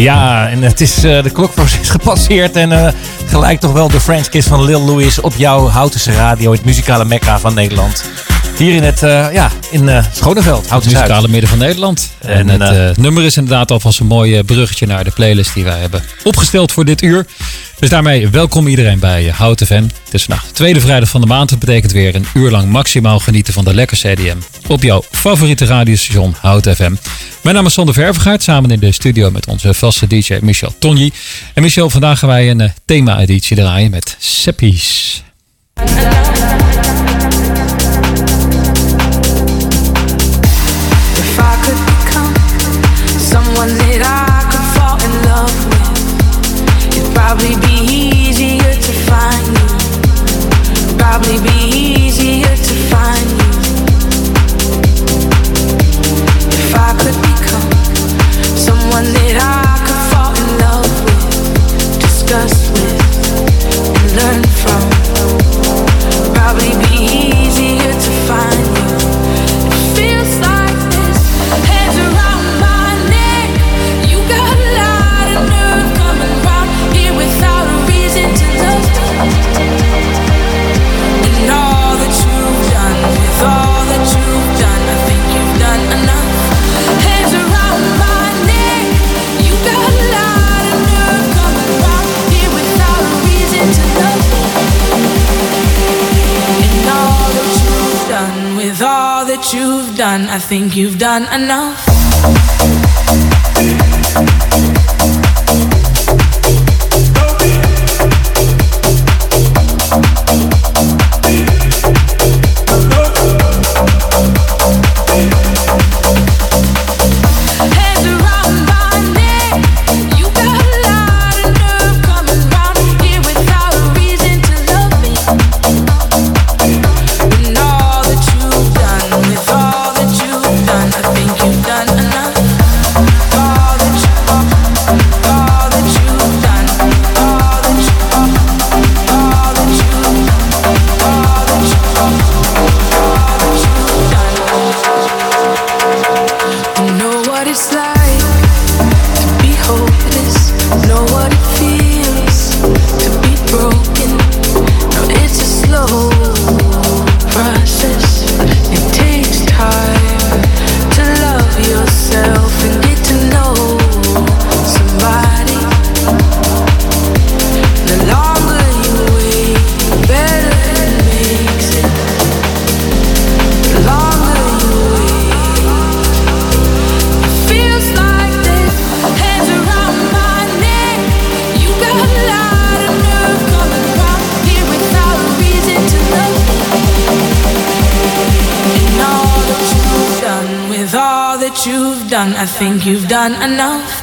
Ja, en het is, uh, de klokvloer is gepasseerd en uh, gelijk toch wel de French Kiss van Lil Louis op jouw Houtense Radio, het muzikale mekka van Nederland. Hier in het, uh, ja, in uh, Schoneveld, Het muzikale midden van Nederland. En, en het nummer is inderdaad alvast een mooi bruggetje naar de playlist die wij hebben opgesteld voor dit uur. Dus daarmee welkom iedereen bij Houten FM. Het is vandaag de tweede vrijdag van de maand. Dat betekent weer een uur lang maximaal genieten van de lekker CDM. Op jouw favoriete radiostation Houten FM. Mijn naam is Sander Ververgaard, samen in de studio met onze vaste DJ Michel Tonji. En Michel, vandaag gaan wij een thema-editie draaien met Seppies. what you've done. I think you've done enough. I think you've done enough.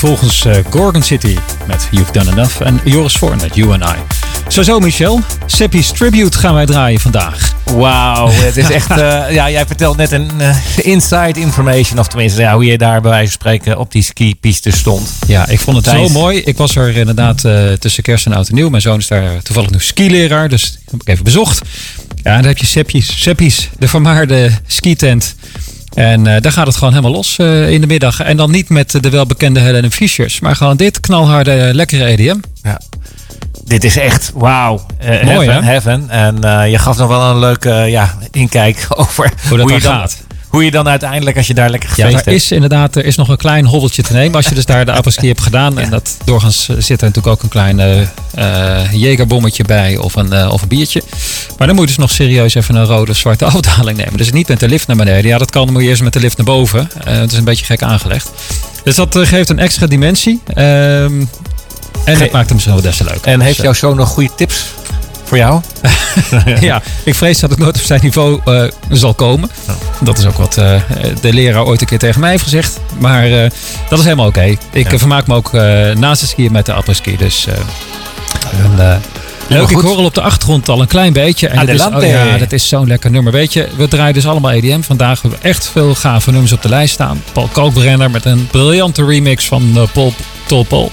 Achtereenvolgens eh, Gorgon City met You've Done Enough en Joris Voorn met You and I. Zo zo Michel, Seppi's Tribute gaan wij draaien vandaag. Wauw, het is echt. eh, ja, jij vertelt net een eh, inside information, of tenminste, ja, hoe je daar bij wijze van spreken op die skipiste stond. Ja, ik vond het Thijs. zo mooi. Ik was er inderdaad tussen kerst en oud en nieuw. Mijn zoon is daar toevallig nu skileraar, dus heb ik even bezocht. Ja, daar heb je Seppi's, Seppi's de vermaarde skitent. En eh, daar gaat het gewoon helemaal los eh, in de middag. En dan niet met de welbekende Helen Fischers, maar gewoon dit knalharde, lekkere E EDM. Ja. Dit is echt wauw. Eh, Mooi, heaven, hè? heaven. En eh, je gaf nog wel een leuke eh, ja, inkijk over Hoe dat je dan gaat. Hoe je dan uiteindelijk, als je daar lekker Ja, gefeest daar hebt. is inderdaad er is nog een klein hobbeltje te nemen. Als je dus daar de apres-ski hebt gedaan. En dat doorgaans eh, zit er natuurlijk ook een klein eh, jegerbommetje bij of een, of een biertje. Maar dan moet je dus nog serieus even een rode of zwarte afdaling nemen. Dus niet met de lift naar beneden. Ja, dat kan. Dan moet je eerst met de lift naar boven. Eh, het is een beetje gek aangelegd. Dus dat geeft een extra dimensie. Ehm, en dat maakt hem misschien wel des te leuk. En heeft Dus, jouw zoon nog goede tips voor jou? ja, ik vrees dat het nooit op zijn niveau eh, zal komen. Dat is ook wat eh, de leraar ooit een keer tegen mij heeft gezegd. Maar eh, dat is helemaal oké. Ik Ja. vermaak me ook naast het skiën met de apres-ski. Dus eh, leuk. Ik hoor al op de achtergrond al een klein beetje. En dat is, oh ja, dat is zo'n lekker nummer. Weet je, we draaien dus allemaal EDM. Vandaag hebben we echt veel gave nummers op de lijst staan. Paul Kalkbrenner met een briljante remix van eh, Paul Tol Paul.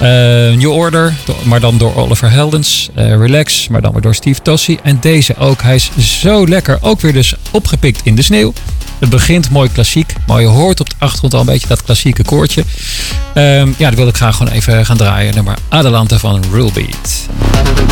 Eh, New Order, maar dan door Oliver Heldens. Eh, Relax, maar dan weer door Steve Tossi. En deze ook. Hij is zo lekker. Ook weer dus opgepikt in de sneeuw. Het begint mooi klassiek. Maar je hoort op de achtergrond al een beetje dat klassieke koortje. Ehm, ja, dat wil ik graag gewoon even gaan draaien. Nummer Adelante van Rulbeat. Adelante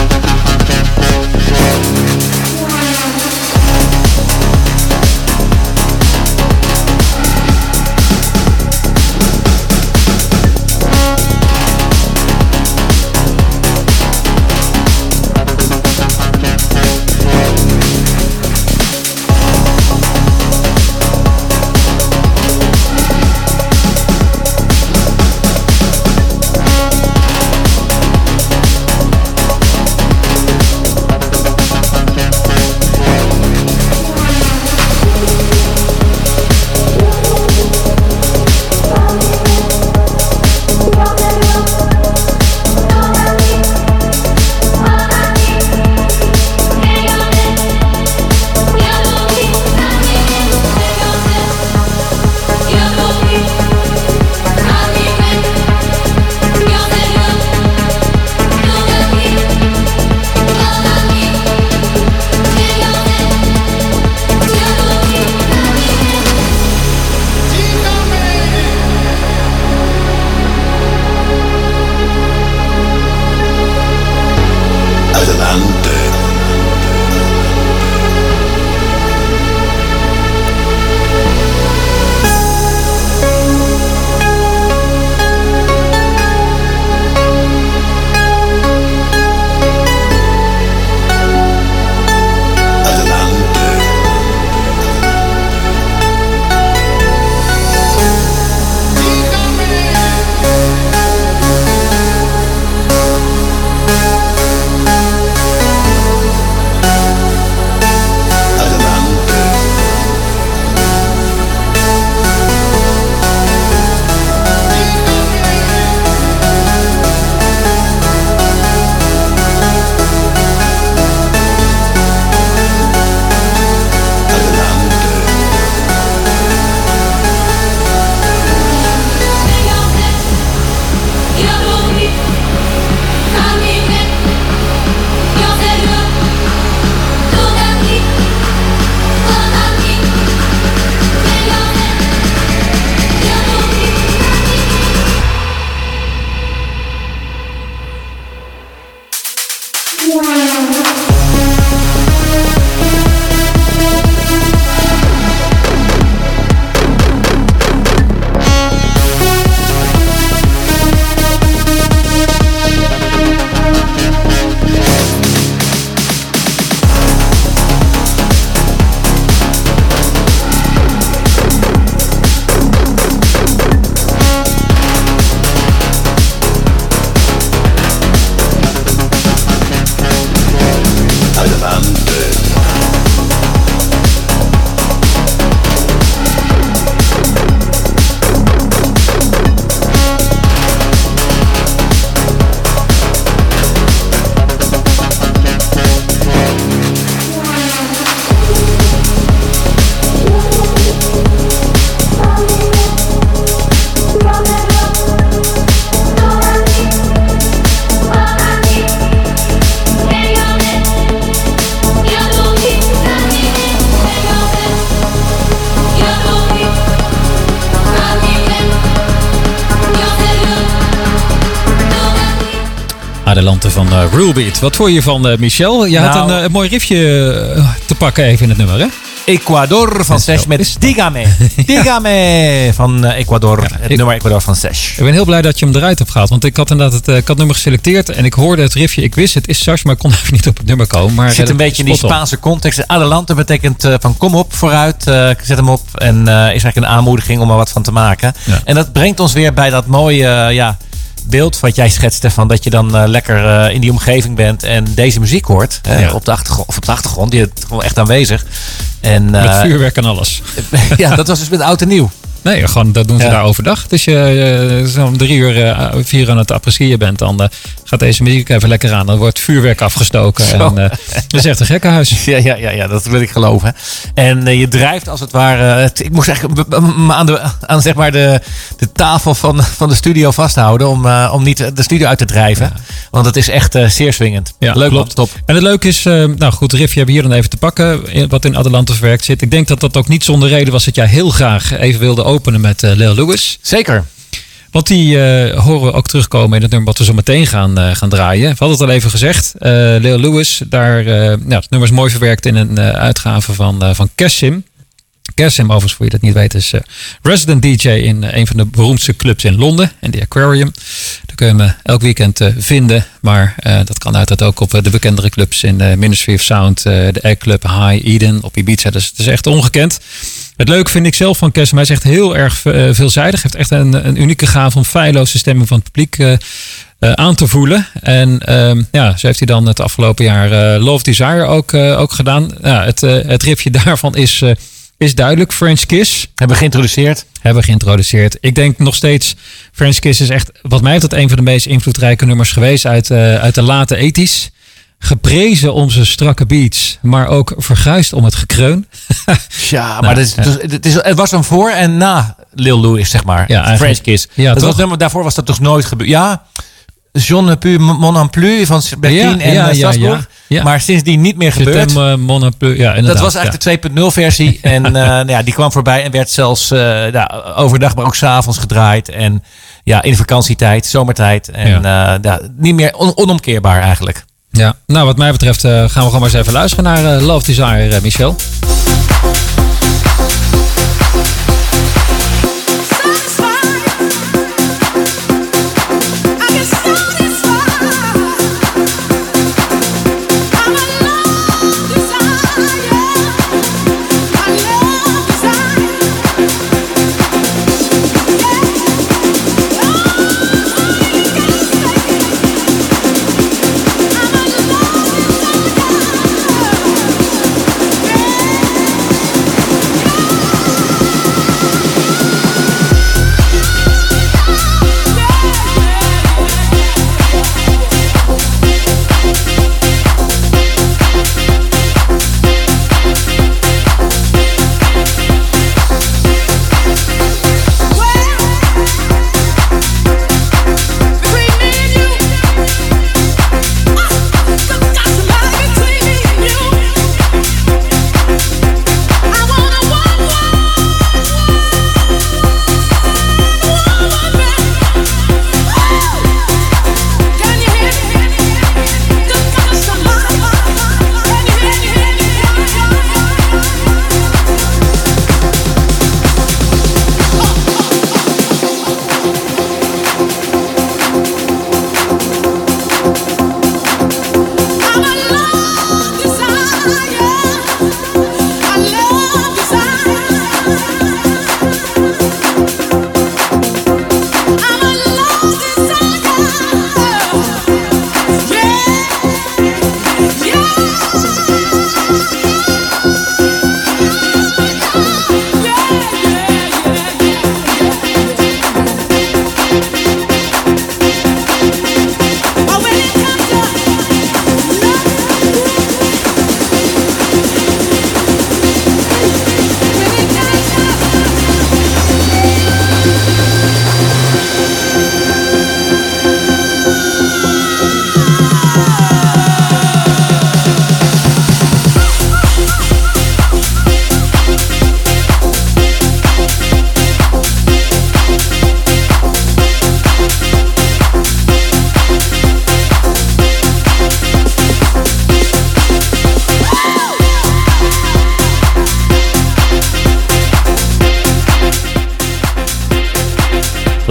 Wat vond je van eh, Michel? Je had Nou- een, eh, een mooi riffje eh, te pakken even in het nummer, hè? Ecuador van Sesh met Digame. Digame van Ecuador. het ik- nummer Ecuador van Sesh. Ik ben heel blij dat je hem eruit hebt gehaald. Want ik had inderdaad het, ik had het nummer geselecteerd en ik hoorde het riffje. Ik wist het is Sash, maar ik kon even niet op het nummer komen. Maar Het zit een beetje in die. Spaanse context. Adelante betekent van kom op, vooruit, eh, zet hem op. En is eigenlijk een aanmoediging om er wat van te maken. Ja. En dat brengt ons weer bij dat mooie ja, beeld wat jij schetste. Van dat je dan eh, lekker eh, in die omgeving bent en deze muziek hoort. op, de achtergrond, of op de achtergrond. Die is gewoon echt aanwezig. En, Met eh, vuurwerk en alles. ja, dat was dus met oud en nieuw. Nee, gewoon, dat doen ze Ja. daar overdag. Dus je uh, zo'n drie uur, eh, vier aan het appreciëren bent, dan eh, gaat deze muziek even lekker aan. Dan wordt vuurwerk afgestoken. Zo. En, eh, dat is echt een gekkenhuis. Ja, ja, ja, ja, dat wil ik geloven. En je drijft als het ware. het- ik moest eigenlijk aan, de, aan zeg maar de, de tafel van, van de studio vasthouden. Om, om niet de studio uit te drijven. Want het is echt zeer swingend. Ja, Leuk, klopt. top. En het leuke is, nou goed, de riffje hebben we hier dan even te pakken, wat in Adelante verwerkt zit. Ik denk dat dat ook niet zonder reden was dat jij heel graag even wilde openen met eh Lil Lewis. Zeker. Want die eh, horen we ook terugkomen in het nummer wat we zo meteen gaan, eh, gaan draaien. We hadden het al even gezegd. eh Leo Lewis, daar, nou, het nummer is mooi verwerkt in een uitgave van, van Cassim. Cassim, overigens, voor je dat niet weet, is eh, resident DJ in eh, een van de beroemdste clubs in Londen, in de Aquarium. Daar kun je hem elk weekend eh, vinden. Maar eh, dat kan uiteraard ook op eh, de bekendere clubs in Ministry of Sound, eh, de Egg Club, High Eden, op Ibiza. Dus het is echt ongekend. Het leuke vind ik zelf van Cassim, hij is echt heel erg eh, veelzijdig. Heeft echt een, een unieke gave om feilloze stemming van het publiek eh, eh, aan te voelen. En ehm, ja, zo heeft hij dan het afgelopen jaar eh, Love Desire ook, eh, ook gedaan. Ja, het, eh, het riffje daarvan is, eh, is duidelijk. French Kiss Hebben we geïntroduceerd. hebben we geïntroduceerd. Ik denk nog steeds, French Kiss is echt, wat mij betreft, een van de meest invloedrijke nummers geweest uit, eh, uit de late ethisch. Geprezen om zijn strakke beats, maar ook verguisd om het gekreun. Ja, maar Nou, het, is, het, is, was een voor en na Lil Louis, zeg maar. Ja. French Kiss. Ja, dat toch? was, daarvoor was dat toch nooit gebeurd. Ja, Jean ne mon en plus van Bertien Ja, en ja, eh, ja, Strasbourg. ja. Maar sindsdien niet meer gebeurd. eh, ja. Dat was eigenlijk de 2.0 versie. En eh, nou ja, die kwam voorbij en werd zelfs ja, overdag, maar ook s'avonds gedraaid. En ja, in vakantietijd, zomertijd. En ja. ja, niet meer on- onomkeerbaar eigenlijk. ja. Nou, wat mij betreft gaan we gewoon maar eens even luisteren naar Love Desire, Michel.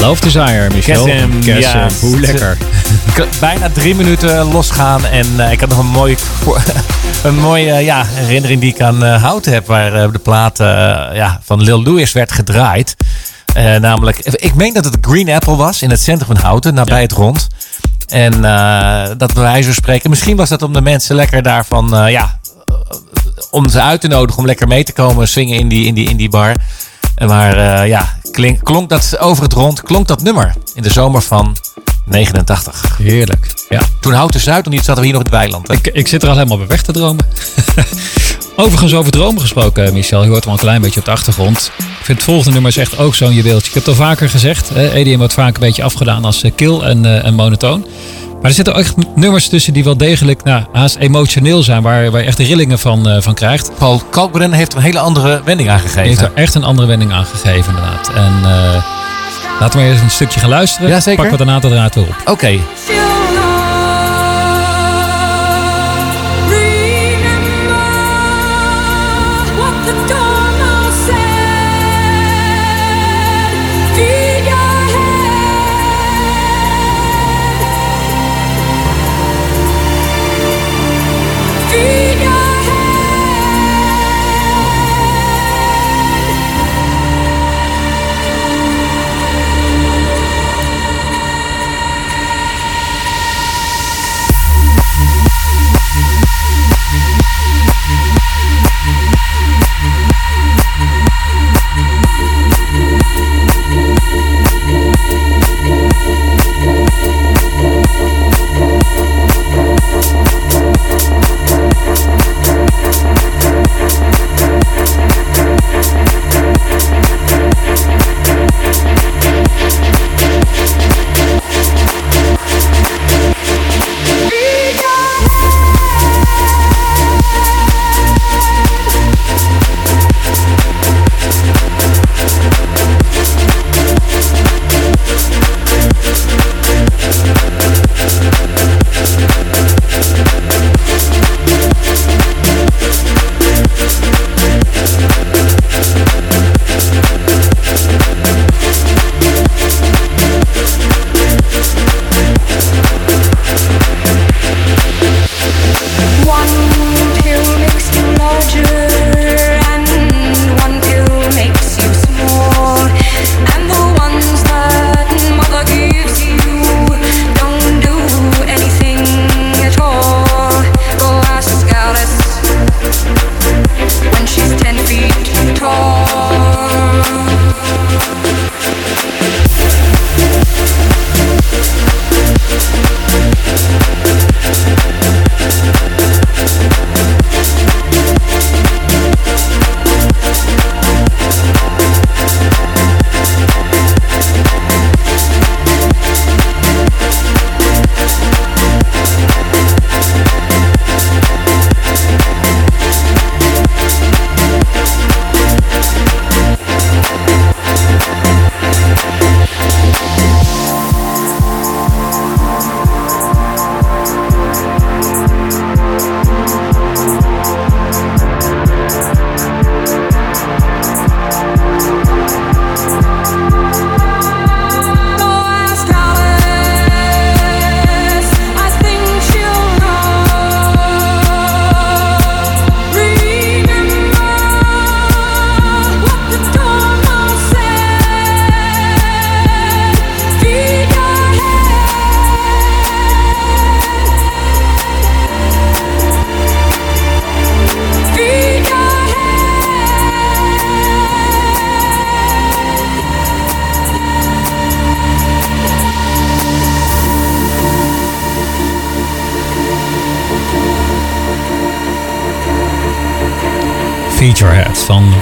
Love Desire, Michel. Kesem, ja. Hoe lekker. Bijna drie minuten losgaan. En eh, ik had nog een mooie, een mooie eh, ja, herinnering die ik aan eh, Houten heb. Waar de plaat ja, van Lil Louis werd gedraaid. Namelijk, ik meen dat het Green Apple was in het centrum van Houten, nabij het rond. En dat wijze van spreken, misschien was dat om de mensen lekker daarvan, ja, om ze uit te nodigen om lekker mee te komen swingen in die, in die, in die bar. En Maar eh, ja, klink, klonk dat over het rond, klonk dat nummer in de zomer van 89. Heerlijk. Ja. Toen Houten Zuid nog niet zaten we hier nog in het weiland. hè? Ik, ik zit er al helemaal bij weg te dromen. Overigens over dromen gesproken, Michel. Je hoort hem al een klein beetje op de achtergrond. Ik vind het volgende nummer is echt ook zo'n juweeltje. Ik heb het al vaker gezegd. Hè, EDM wordt vaak een beetje afgedaan als eh, kil en, eh, en monotoon. Maar er zitten ook echt nummers tussen die wel degelijk nou, haast emotioneel zijn. Waar, waar je echt de rillingen van, eh, van krijgt. Paul Kalkbrenner heeft er een hele andere wending Die heeft aangegeven. er echt een andere wending aan gegeven inderdaad. En eh, laten we eerst een stukje gaan luisteren. Ja, zeker. Pakken we daarna de draad weer op. Oké,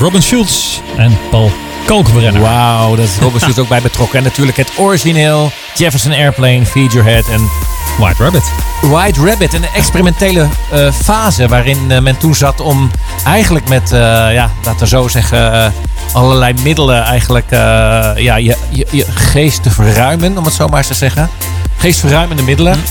Robin Schulz en Paul Kalkbrenner. wauw, dat is Robert Schultz ook bij betrokken. En natuurlijk het origineel Jefferson Airplane, Feed Your Head en White Rabbit. White Rabbit. Een experimentele eh, fase waarin eh, men toen zat om eigenlijk met, eh, ja, laten we zo zeggen, allerlei middelen eigenlijk ja, je, je, je geest te verruimen, om het zo maar eens te zeggen. Geestverruimende middelen.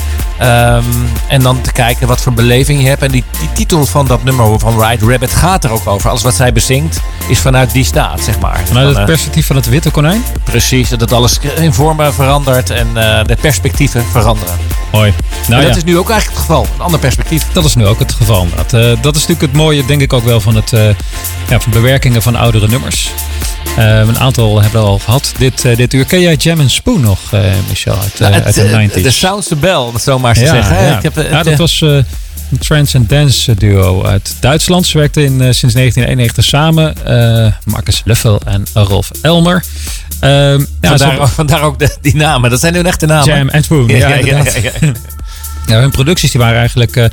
Ehm, en dan te kijken wat voor beleving je hebt. En die, die titel van dat nummer van White Rabbit gaat er ook over. Alles wat zij bezingt is vanuit die staat, zeg maar. Vanuit Van, het eh, perspectief van het witte konijn? precies, dat alles in vormen verandert en eh, de perspectieven veranderen. Mooi. Nou en dat ja. is nu ook eigenlijk het geval. Een ander perspectief. Dat is nu ook het geval. inderdaad. Eh, dat is natuurlijk het mooie, denk ik ook wel, van, het, ja, van bewerkingen van oudere nummers. Eh, een aantal hebben we al gehad dit, eh, dit uur. Ken jij Jam Spoon nog, eh, Michel, uit, eh, Nou, uit de het, eh, 90s? De Sounds the Bell, om het zo maar te zeggen. ja. Ik heb, ja, dat was een trance and dance duo uit Duitsland. Ze werkten in, sinds 1991 samen. Marcus Luffel en Rolf Elmer. Ehm, ja, vandaar, vandaar ook de, die namen. Dat zijn hun echte namen. Jam and Spoon. Ja, Ja, ja. Ja, hun producties die waren eigenlijk, eh,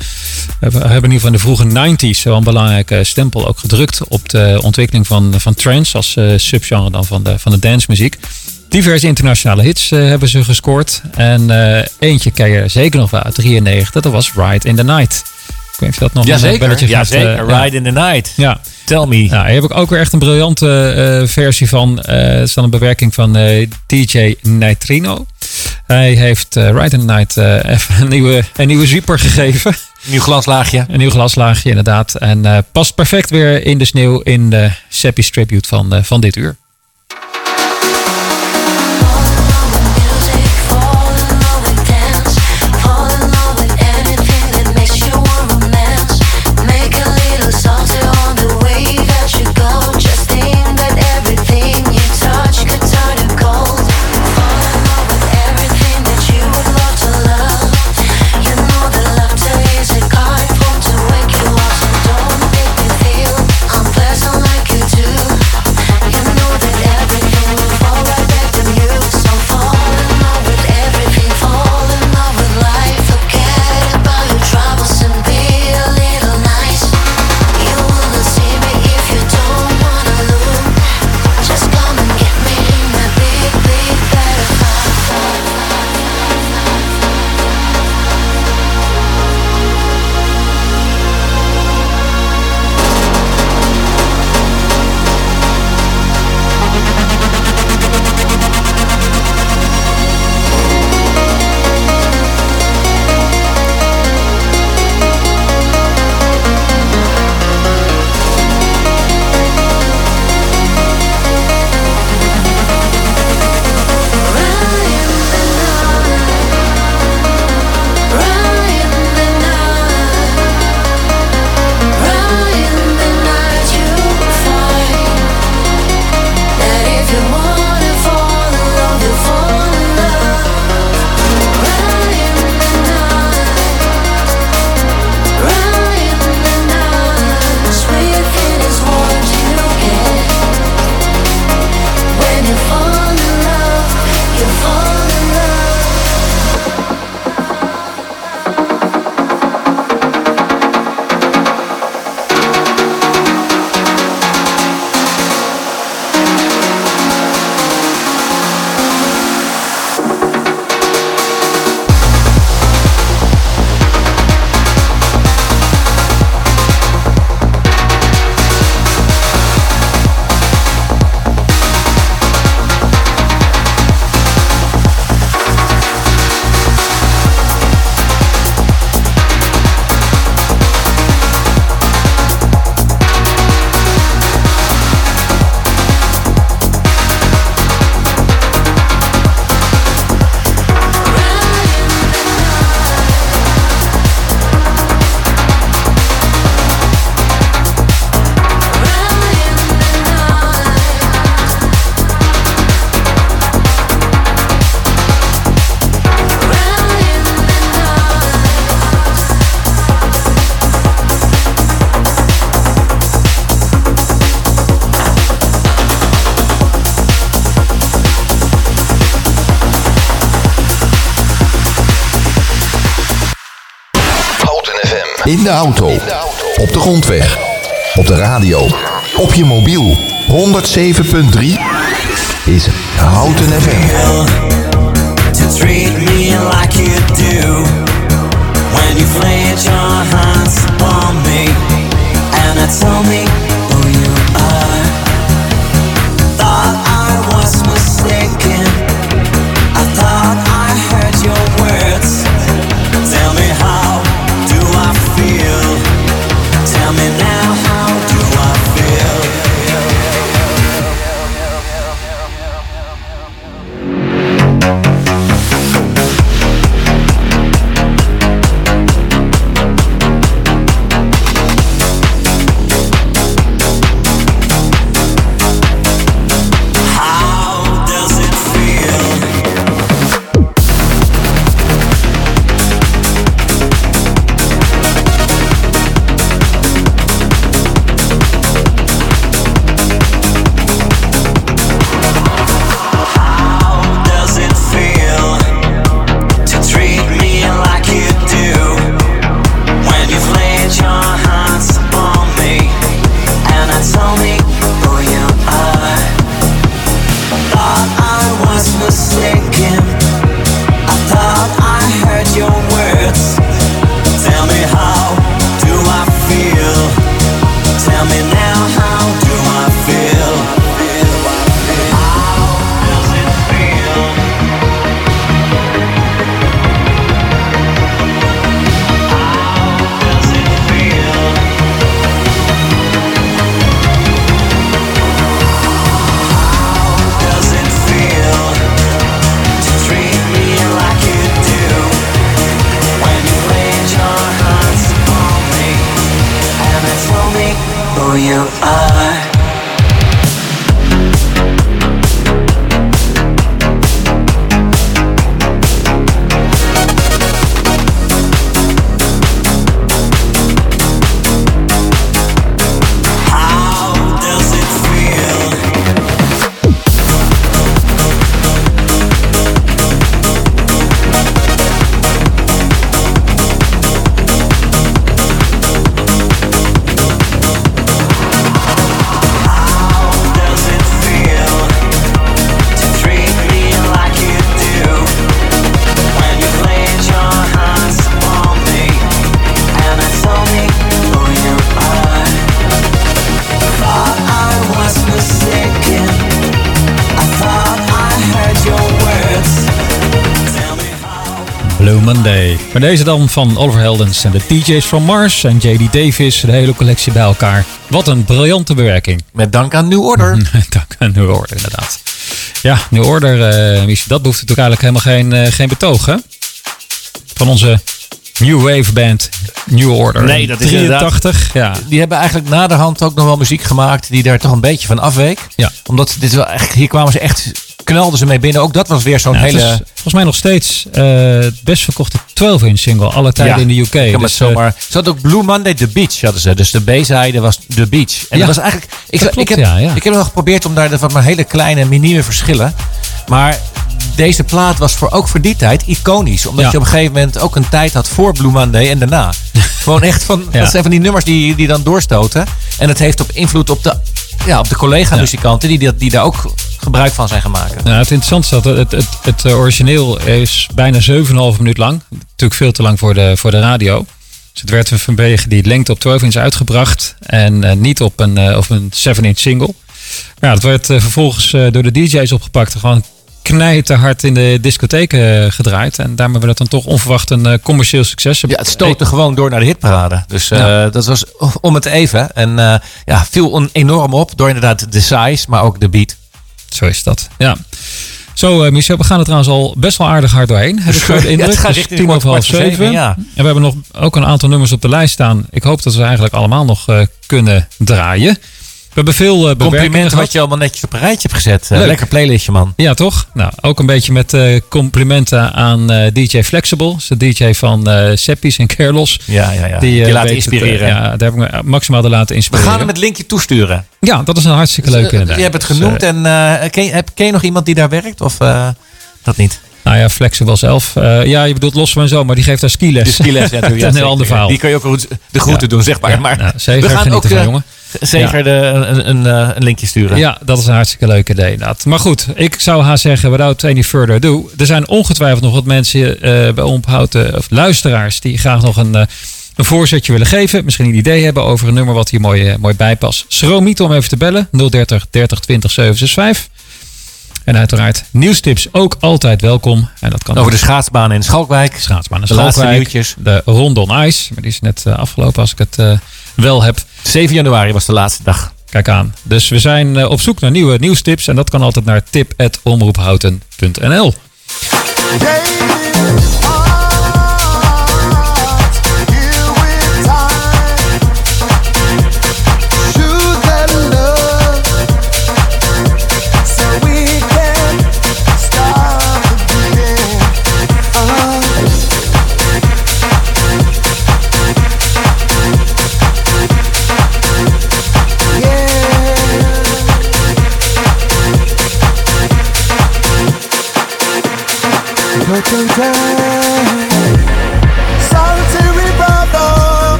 hebben in ieder geval in de vroege 90s wel een belangrijke stempel ook gedrukt op de ontwikkeling van, van trance als eh, subgenre dan van de, van de dancemuziek. Diverse internationale hits eh, hebben ze gescoord. En eentje ken je zeker nog wel uit 93, dat was Ride in the Night. Weet niet of je dat nog een Jazeker, belletje ja, gaat, eh. Ride in the Night. Ja, Tell me. nou, hier heb ik ook weer echt een briljante eh, versie van. Eh, het is dan een bewerking van DJ Nitrino. Hij heeft Ride in the Night even een nieuwe, een nieuwe zwieper gegeven. Nieuw glaslaagje. Een nieuw glaslaagje inderdaad. En past perfect weer in de sneeuw in de Seppi's tribute van, van dit uur. De auto. Op de grondweg. Op de radio. Op je mobiel. 107.3 is Houten FM. to treat me like you do when you laid your hands upon me and I told me Blue Monday. Maar deze dan van Oliver Heldens en de DJ's from Mars en JD Davis. De hele collectie bij elkaar. Wat een briljante bewerking. Met dank aan New Order. Dank aan New Order, inderdaad. Ja, New Order, Michel, dat behoeft natuurlijk eigenlijk helemaal geen, eh, geen betoog, hè? Van onze New Wave band New Order. Nee, dat is 83, ja. Die hebben eigenlijk naderhand ook nog wel muziek gemaakt die daar toch een beetje van afweek. Ja. Omdat dit wel echt, hier kwamen ze echt, knalden ze mee binnen. Ook dat was weer zo'n Ja, hele... is volgens mij nog steeds eh, het best verkochte 12-inch single. Alle tijden in de UK. Ik kan Dus, het zomaar. Ze hadden ook Blue Monday The Beach hadden ze. Dus de B-zijde was The Beach. En Ja, dat was eigenlijk. Ik, ik, heb, ja, ja. ik heb nog geprobeerd om daar van mijn hele kleine minieme verschillen. Maar deze plaat was voor, ook voor die tijd iconisch. Omdat Ja. je op een gegeven moment ook een tijd had voor Blue Monday en daarna. Gewoon echt van. Ja. Dat zijn van die nummers die, die dan doorstoten. En het heeft op invloed op de, ja, op de collega-muzikanten die, die, die daar ook gebruik van zijn gemaakt. Nou, het interessante is dat het, het, het, eh, origineel is bijna 7,5 minuut lang. Natuurlijk veel te lang voor de, voor de radio. Dus het werd vanwege die lengte op 12 inch uitgebracht. En eh, niet op een, eh, op een 7 inch single. Ja, dat werd eh, vervolgens eh, door de DJ's opgepakt. en Gewoon knijterhard in de discotheken eh, gedraaid. En daarmee werd het dan toch onverwacht een eh, commercieel succes. Ja, het stootte gewoon door naar de hitparade. Dus eh, Ja. dat was om het even. En ja, viel on- enorm op door inderdaad de size, maar ook de beat. Zo is dat. Ja. Zo, Michel, we gaan er trouwens al best wel aardig hard doorheen. Heb ik zo de Ja, indruk. het gaat richting tien over half zeven, ja. En we hebben nog ook een aantal nummers op de lijst staan. Ik hoop dat we ze eigenlijk allemaal nog kunnen draaien. We hebben veel uh, Complimenten wat je allemaal netjes op een rijtje hebt gezet. Eh, Leuk. lekker playlistje, man. Ja, toch? Nou, ook een beetje met eh, complimenten aan DJ Flexible. De DJ van eh Seppies en Carlos. Ja, ja, ja. Die, je het, eh, inspireren. ja, daar heb ik me maximaal door laten We inspireren. gaan hem het linkje toesturen. Ja, dat is een hartstikke leuk Eh, inderdaad. Je hebt het Dus, genoemd en ken, je, heb, ken je nog iemand die daar werkt? Of dat niet? nou ja, Flexible zelf. Ja, je bedoelt los van zo, maar die geeft daar skiles. De skiles, ja, dat is een heel ander verhaal. Die kan je ook de groeten Ja. doen, zeg maar. Ja, maar nou, zeker we gaan genieten ook van, jongen. Zeker de, een, een, eh, een linkje sturen. Ja, dat is een hartstikke leuk idee inderdaad. Maar goed, ik zou haar zeggen, without any further ado. Er zijn ongetwijfeld nog wat mensen eh, bij Omphouten, of luisteraars, die graag nog een, eh, een voorzetje willen geven. Misschien een idee hebben over een nummer wat hier mooi, eh, mooi bij past. Schroom niet om even te bellen. 030 30 20 765. En uiteraard nieuwstips ook altijd welkom. En dat kan Over de schaatsbaan in Schalkwijk. schaatsbaan en de laatste Schalkwijk. nieuwtjes. De Rondon Ice, maar die is net eh, afgelopen als ik het eh, wel heb. 7 januari was de laatste dag. Kijk aan. Dus we zijn eh, op zoek naar nieuwe nieuwstips. En dat kan altijd naar tip.omroephouten.nl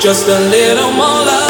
Just a little more love.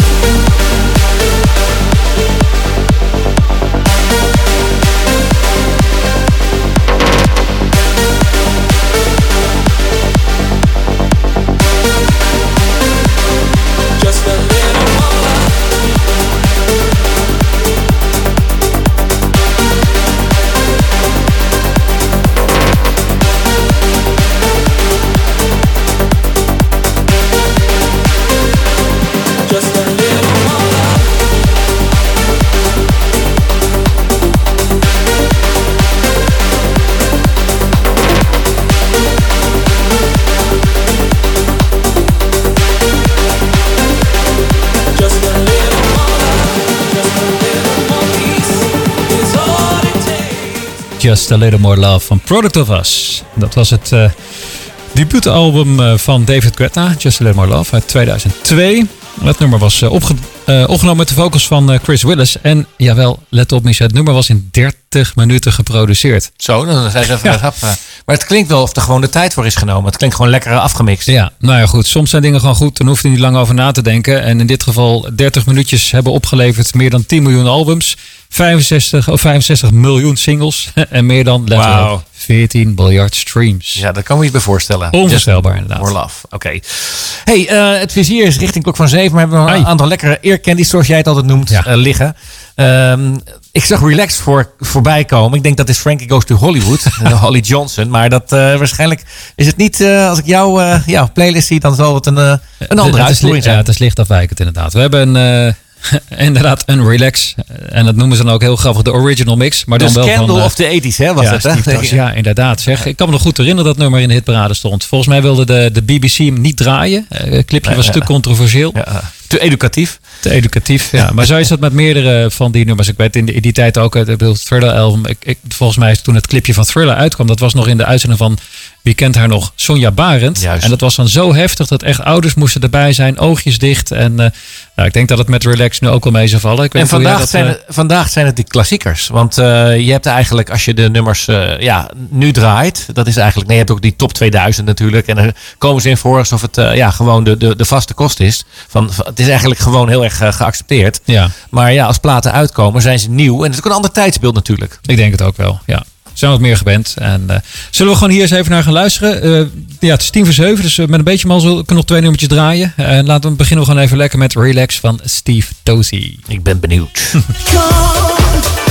Just a Little More Love van Product of Us. Dat was het eh debuutalbum eh, van David Guetta, Just a Little More Love, uit 2002. Dat nummer was eh, opge- opgenomen met de vocals van Chris Willis. En jawel, let op Michel, het nummer was in 30 minuten geproduceerd. Zo, dan zijn ze even Ja. Maar het klinkt wel of er gewoon de tijd voor is genomen. Het klinkt gewoon lekker afgemixt. Ja, nou ja goed, soms zijn dingen gewoon goed, dan hoef je niet lang over na te denken. En in dit geval 30 minuutjes hebben opgeleverd meer dan 10 miljoen albums. 65, of 65 miljoen singles en meer dan let wel, Wauw. 14 miljard streams. Ja, daar kan me je bij voorstellen. Onvoorstelbaar, inderdaad. More love. Oké. Hey, eh, het vizier is richting klok van zeven. Maar we hebben een Ai. aantal lekkere earcandies, zoals jij het altijd noemt, Ja. eh, liggen. Ehm, ik zag Relaxed voor, voorbij komen. Ik denk dat is Frankie Goes to Hollywood. eh, Holly Johnson. Maar dat waarschijnlijk is het niet, als ik jouw ja, playlist zie, dan zal het een, een andere uitvoering ja, zijn. het is licht afwijkend inderdaad. We hebben een, inderdaad een relax. En dat noemen ze dan ook heel grappig de original mix. Maar de dan wel Scandal van, eh, of the 80s, hè, was ja, het, hè? Ja, inderdaad. Zeg. Ik kan me nog goed herinneren dat nummer in de hitparade stond. Volgens mij wilde de, de BBC hem niet draaien. Eh, Het clipje was te controversieel. Ja, te educatief. Te educatief, ja. Maar zo is dat met meerdere van die nummers. Ik weet in, die tijd ook, het het Thriller album. Ik, ik, volgens mij is toen het clipje van Thriller uitkwam, dat was nog in de uitzending van, wie kent haar nog, Sonja Barend. Juist. En dat was dan zo heftig dat echt ouders moesten erbij zijn, oogjes dicht. En nou, ik denk dat het met Relax nu ook wel mee zou vallen. Ik weet En vandaag dat, zijn, eh, het, vandaag zijn het die klassiekers. Want eh, je hebt eigenlijk, als je de nummers ja, nu draait, dat is eigenlijk, nee, je hebt ook die top 2000 natuurlijk. En dan komen ze in voor alsof het ja, gewoon de, de, de vaste kost is. Van, het is eigenlijk gewoon heel erg geaccepteerd. Ja, Maar ja, als platen uitkomen, zijn ze nieuw. En het is ook een ander tijdsbeeld natuurlijk. ik denk het ook wel, ja. Zijn wat meer gewend. En eh, zullen we gewoon hier eens even naar gaan luisteren? Eh, ja, het is tien voor zeven, dus eh, met een beetje mazzel kunnen we nog twee nummertjes draaien. En laten we beginnen we gewoon even lekker met Relax van Steve Tozy. Ik ben benieuwd.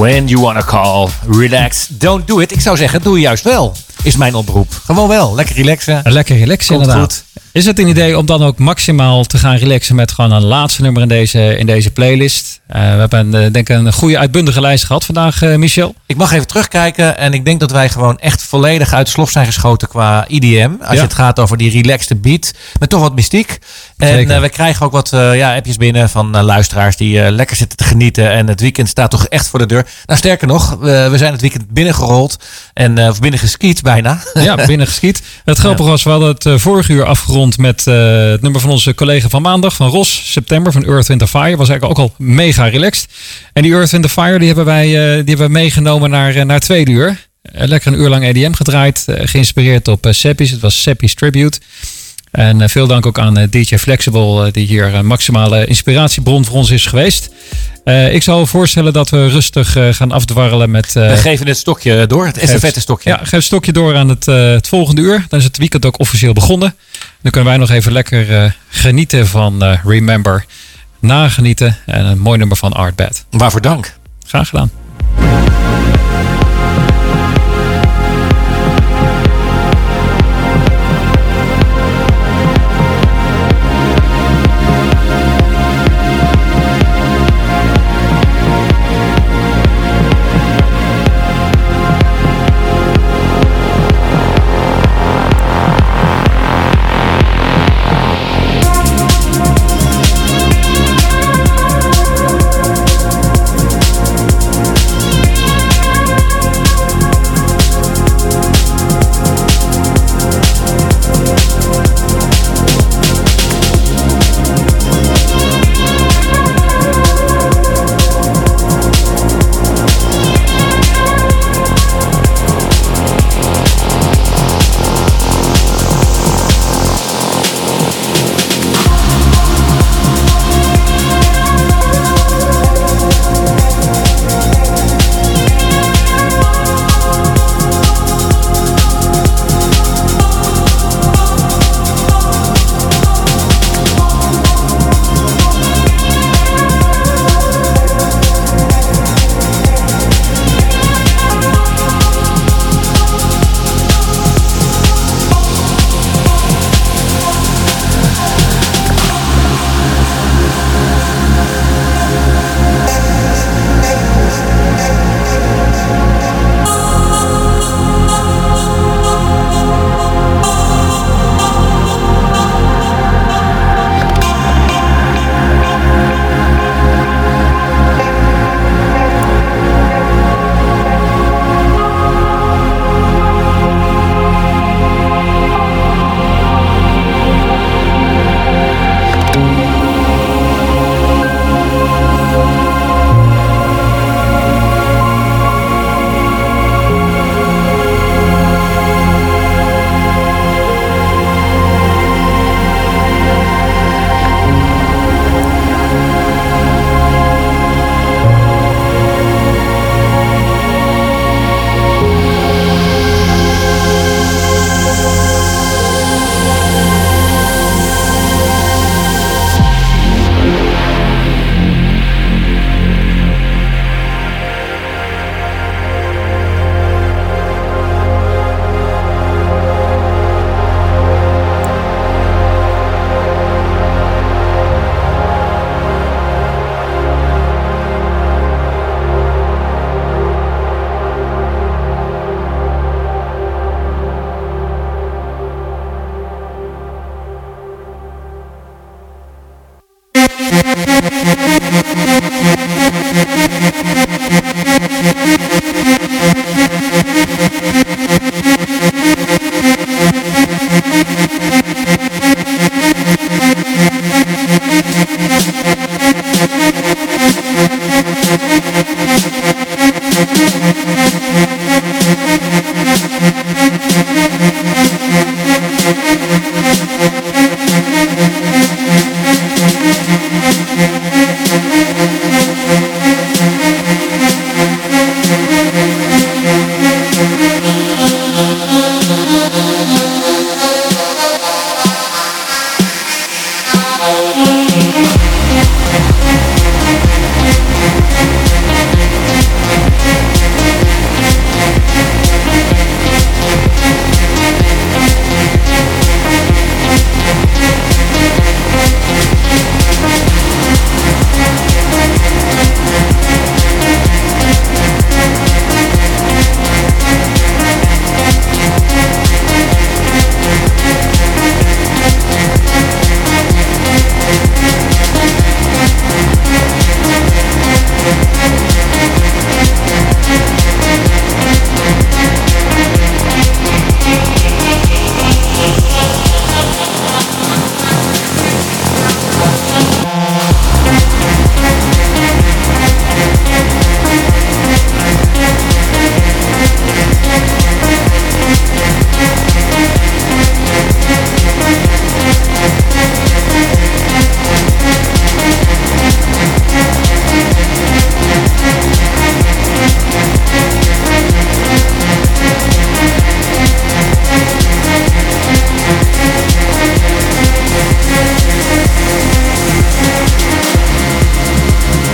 When you wanna call, relax, don't do it. Ik zou zeggen, doe je juist wel. Is mijn oproep. Gewoon wel. Lekker relaxen. Lekker relaxen Komt inderdaad. Is het een idee om dan ook maximaal te gaan relaxen met gewoon een laatste nummer in deze, in deze playlist? Eh, we hebben eh, denk ik een goede uitbundige lijst gehad vandaag, eh, Michel. Ik mag even terugkijken en ik denk dat wij gewoon echt volledig uit de slof zijn geschoten qua IDM. Als Ja. je het gaat over die relaxed beat. Met toch wat mystiek. En Zeker. we krijgen ook wat ja, appjes binnen van luisteraars die lekker zitten te genieten. En het weekend staat toch echt voor de deur. Nou sterker nog, we- zijn het weekend binnengerold. En, of binnen bijna. Ja, binnen geschiet. Het grappige was, we hadden het vorige uur afgerond met eh, het nummer van onze collega van maandag, van Ros, september, van Earth, Wind Fire. Was eigenlijk ook al mega relaxed. En die Earth, Wind Fire, die hebben wij eh, die hebben meegenomen naar, eh, naar tweede uur. Lekker een uur lang EDM gedraaid, geïnspireerd op Seppi's. Het was Seppi's Tribute. En eh, veel dank ook aan eh, DJ Flexible, eh, die hier een maximale inspiratiebron voor ons is geweest. Ik zou voorstellen dat we rustig gaan afdwarrelen met... eh, we geven het stokje door, het estafette stokje. ja, geef een stokje door aan het, het volgende uur. Dan is het weekend ook officieel begonnen. Dan kunnen wij nog even lekker genieten van Remember. Nagenieten en een mooi nummer van Art Bad. Waarvoor dank. Graag gedaan.